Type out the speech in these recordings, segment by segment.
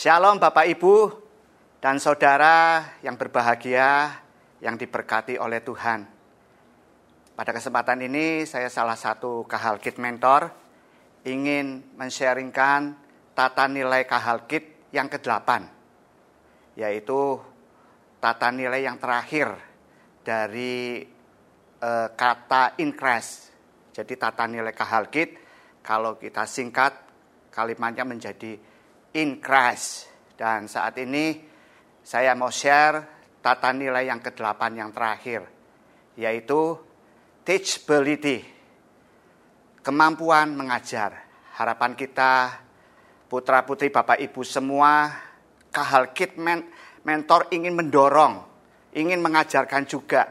Shalom Bapak Ibu dan saudara yang berbahagia yang diberkati oleh Tuhan. Pada kesempatan ini saya salah satu Kahalkit Mentor ingin mensharingkan tata nilai Kahalkit yang ke-8 yaitu tata nilai yang terakhir dari uh, kata increase. Jadi tata nilai Kahalkit kalau kita singkat kalimatnya menjadi in Christ. Dan saat ini saya mau share tata nilai yang ke-8 yang terakhir, yaitu teachability, kemampuan mengajar. Harapan kita, putra-putri Bapak Ibu semua, kahal men mentor ingin mendorong, ingin mengajarkan juga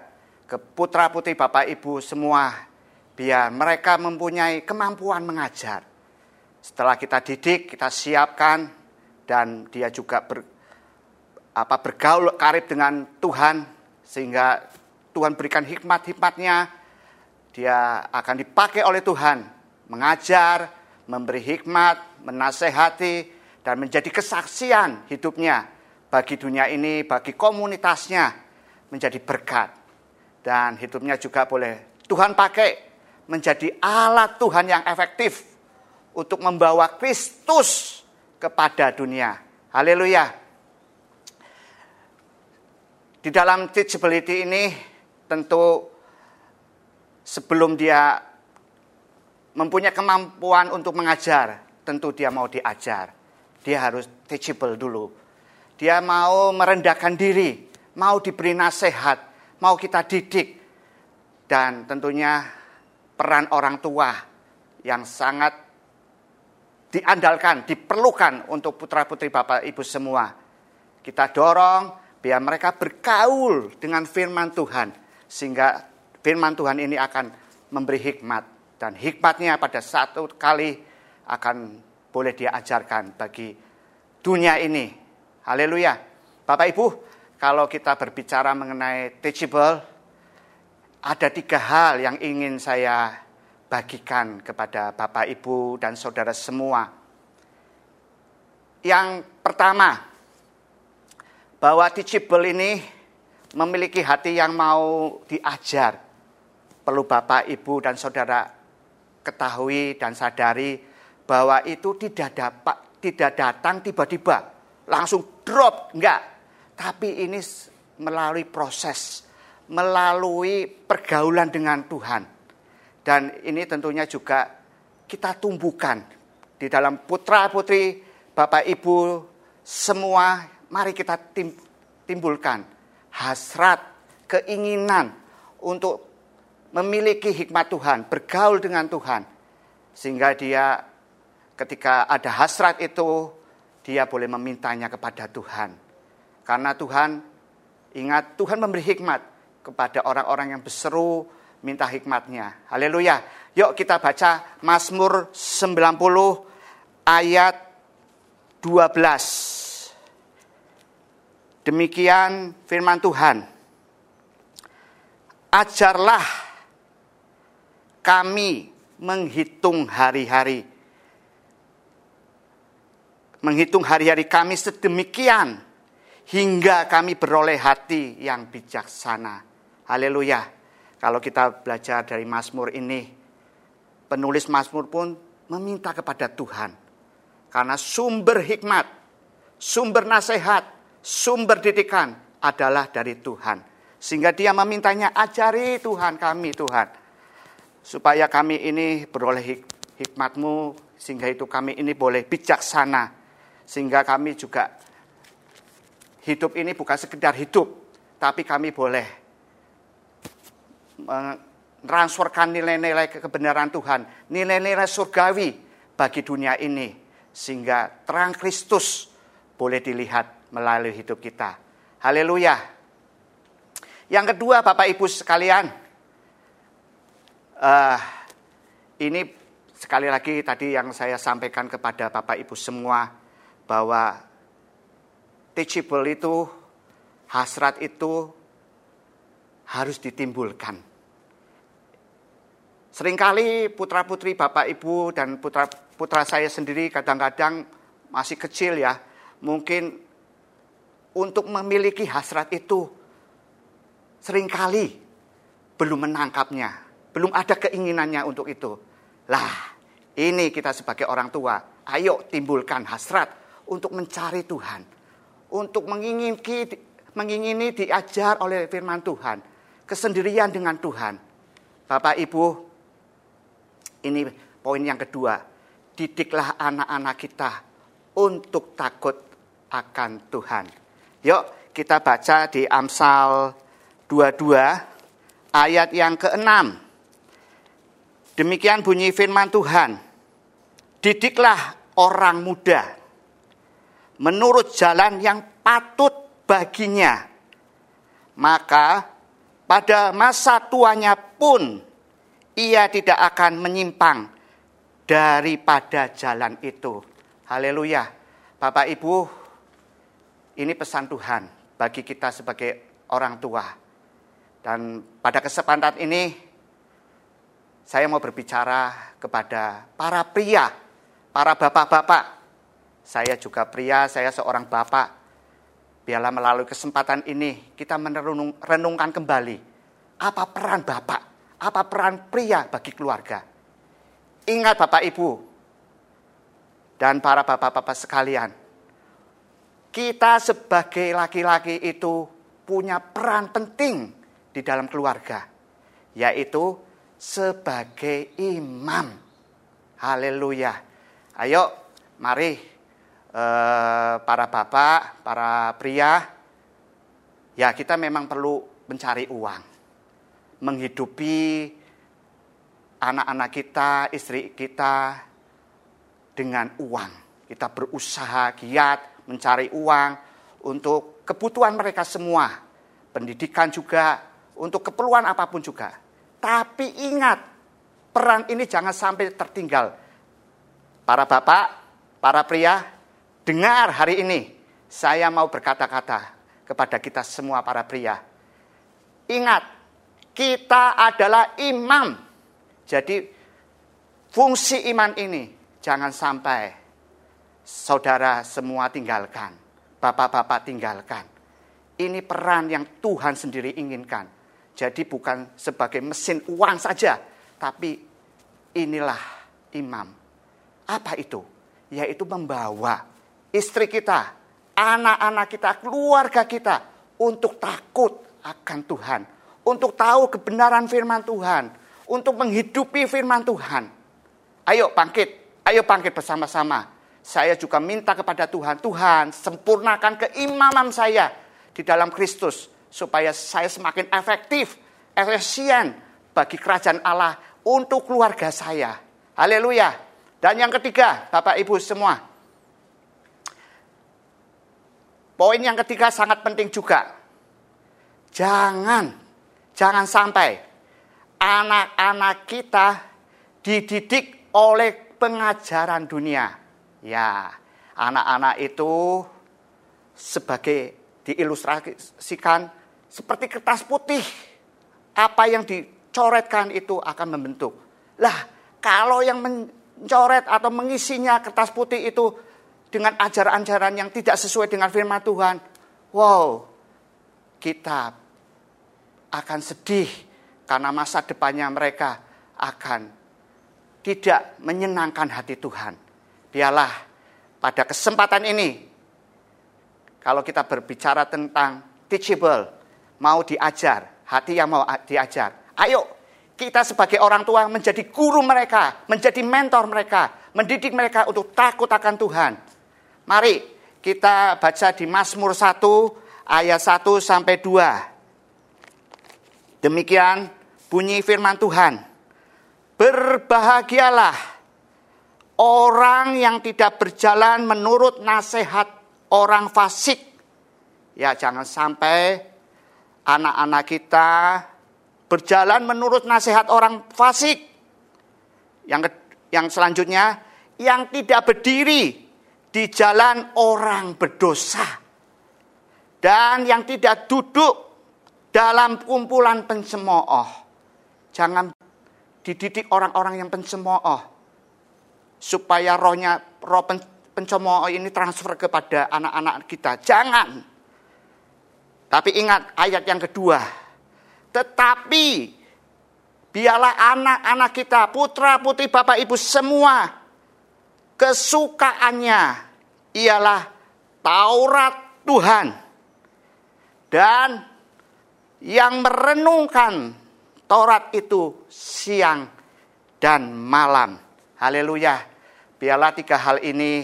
ke putra-putri Bapak Ibu semua, biar mereka mempunyai kemampuan mengajar setelah kita didik, kita siapkan dan dia juga ber, apa bergaul karib dengan Tuhan sehingga Tuhan berikan hikmat-hikmatnya. Dia akan dipakai oleh Tuhan mengajar, memberi hikmat, menasehati dan menjadi kesaksian hidupnya bagi dunia ini, bagi komunitasnya menjadi berkat. Dan hidupnya juga boleh Tuhan pakai menjadi alat Tuhan yang efektif untuk membawa Kristus kepada dunia. Haleluya. Di dalam teachability ini tentu sebelum dia mempunyai kemampuan untuk mengajar, tentu dia mau diajar. Dia harus teachable dulu. Dia mau merendahkan diri, mau diberi nasihat, mau kita didik. Dan tentunya peran orang tua yang sangat diandalkan, diperlukan untuk putra-putri Bapak Ibu semua. Kita dorong biar mereka bergaul dengan firman Tuhan sehingga firman Tuhan ini akan memberi hikmat dan hikmatnya pada satu kali akan boleh dia ajarkan bagi dunia ini. Haleluya. Bapak Ibu, kalau kita berbicara mengenai teachable, ada tiga hal yang ingin saya bagikan kepada Bapak, Ibu, dan saudara semua. Yang pertama, bahwa teachable ini memiliki hati yang mau diajar. Perlu Bapak, Ibu, dan saudara ketahui dan sadari bahwa itu tidak dapat tidak datang tiba-tiba langsung drop enggak tapi ini melalui proses melalui pergaulan dengan Tuhan dan ini tentunya juga kita tumbuhkan di dalam putra-putri, Bapak Ibu semua mari kita timbulkan hasrat, keinginan untuk memiliki hikmat Tuhan, bergaul dengan Tuhan. Sehingga dia ketika ada hasrat itu, dia boleh memintanya kepada Tuhan. Karena Tuhan, ingat Tuhan memberi hikmat kepada orang-orang yang berseru, minta hikmatnya. Haleluya. Yuk kita baca Mazmur 90 ayat 12. Demikian firman Tuhan. Ajarlah kami menghitung hari-hari. Menghitung hari-hari kami sedemikian hingga kami beroleh hati yang bijaksana. Haleluya. Kalau kita belajar dari Mazmur ini, penulis Mazmur pun meminta kepada Tuhan. Karena sumber hikmat, sumber nasihat, sumber didikan adalah dari Tuhan. Sehingga dia memintanya, ajari Tuhan kami Tuhan. Supaya kami ini beroleh hik hikmatmu, sehingga itu kami ini boleh bijaksana. Sehingga kami juga hidup ini bukan sekedar hidup, tapi kami boleh transferkan nilai-nilai kebenaran Tuhan, nilai-nilai surgawi bagi dunia ini, sehingga terang Kristus boleh dilihat melalui hidup kita. Haleluya. Yang kedua, Bapak Ibu sekalian, uh, ini sekali lagi tadi yang saya sampaikan kepada Bapak Ibu semua bahwa teachable itu, hasrat itu harus ditimbulkan Seringkali putra-putri Bapak Ibu dan putra putra saya sendiri kadang-kadang masih kecil ya, mungkin untuk memiliki hasrat itu sering kali belum menangkapnya, belum ada keinginannya untuk itu. Lah, ini kita sebagai orang tua, ayo timbulkan hasrat untuk mencari Tuhan, untuk mengingini, mengingini diajar oleh firman Tuhan, kesendirian dengan Tuhan. Bapak Ibu, ini poin yang kedua, didiklah anak-anak kita untuk takut akan Tuhan. Yuk kita baca di Amsal 22 ayat yang ke-6. Demikian bunyi firman Tuhan. Didiklah orang muda menurut jalan yang patut baginya. Maka pada masa tuanya pun ia tidak akan menyimpang daripada jalan itu. Haleluya. Bapak Ibu, ini pesan Tuhan bagi kita sebagai orang tua. Dan pada kesempatan ini saya mau berbicara kepada para pria para bapak-bapak, saya juga pria, saya seorang bapak. Biarlah melalui kesempatan ini kita merenungkan kembali apa peran bapak, apa peran pria bagi keluarga. Ingat Bapak Ibu dan para bapak-bapak sekalian, kita sebagai laki-laki itu punya peran penting di dalam keluarga, yaitu sebagai imam. Haleluya. Ayo, mari eh, para bapak, para pria, ya kita memang perlu mencari uang, menghidupi anak-anak kita, istri kita dengan uang. Kita berusaha giat mencari uang untuk kebutuhan mereka semua, pendidikan juga, untuk keperluan apa pun juga. Tapi ingat, peran ini jangan sampai tertinggal Para bapak, para pria, dengar hari ini saya mau berkata-kata kepada kita semua para pria. Ingat, kita adalah imam. Jadi fungsi iman ini jangan sampai saudara semua tinggalkan, bapak-bapak tinggalkan. Ini peran yang Tuhan sendiri inginkan. Jadi bukan sebagai mesin uang saja, tapi inilah imam apa itu? Yaitu membawa istri kita, anak-anak kita, keluarga kita untuk takut akan Tuhan, untuk tahu kebenaran firman Tuhan, untuk menghidupi firman Tuhan. Ayo bangkit, ayo bangkit bersama-sama. Saya juga minta kepada Tuhan, Tuhan sempurnakan keimaman saya di dalam Kristus supaya saya semakin efektif, efisien bagi kerajaan Allah untuk keluarga saya. Haleluya. Dan yang ketiga, Bapak Ibu semua. Poin yang ketiga sangat penting juga. Jangan, jangan sampai anak-anak kita dididik oleh pengajaran dunia. Ya, anak-anak itu sebagai diilustrasikan seperti kertas putih. Apa yang dicoretkan itu akan membentuk. Lah, kalau yang mencoret atau mengisinya kertas putih itu dengan ajaran-ajaran yang tidak sesuai dengan firman Tuhan, wow, kita akan sedih karena masa depannya mereka akan tidak menyenangkan hati Tuhan. Biarlah pada kesempatan ini, kalau kita berbicara tentang teachable, mau diajar, hati yang mau diajar, ayo kita sebagai orang tua menjadi guru mereka, menjadi mentor mereka, mendidik mereka untuk takut akan Tuhan. Mari kita baca di Mazmur 1 ayat 1 sampai 2. Demikian bunyi firman Tuhan. Berbahagialah orang yang tidak berjalan menurut nasihat orang fasik. Ya jangan sampai anak-anak kita berjalan menurut nasihat orang fasik. Yang yang selanjutnya, yang tidak berdiri di jalan orang berdosa. Dan yang tidak duduk dalam kumpulan pencemooh. Jangan dididik orang-orang yang pencemooh. Supaya rohnya roh pencomooh ini transfer kepada anak-anak kita. Jangan. Tapi ingat ayat yang kedua. Tetapi biarlah anak-anak kita, putra putri Bapak Ibu semua kesukaannya ialah Taurat Tuhan. Dan yang merenungkan Taurat itu siang dan malam. Haleluya. Biarlah tiga hal ini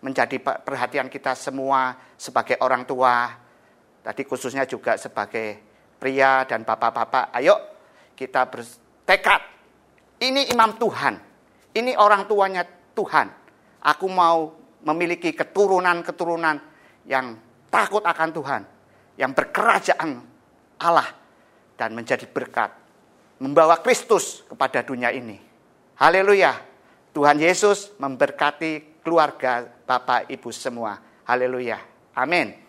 menjadi perhatian kita semua sebagai orang tua. Tadi khususnya juga sebagai pria dan bapak-bapak. Ayo kita bertekad. Ini imam Tuhan. Ini orang tuanya Tuhan. Aku mau memiliki keturunan-keturunan yang takut akan Tuhan. Yang berkerajaan Allah. Dan menjadi berkat. Membawa Kristus kepada dunia ini. Haleluya. Tuhan Yesus memberkati keluarga Bapak Ibu semua. Haleluya. Amin.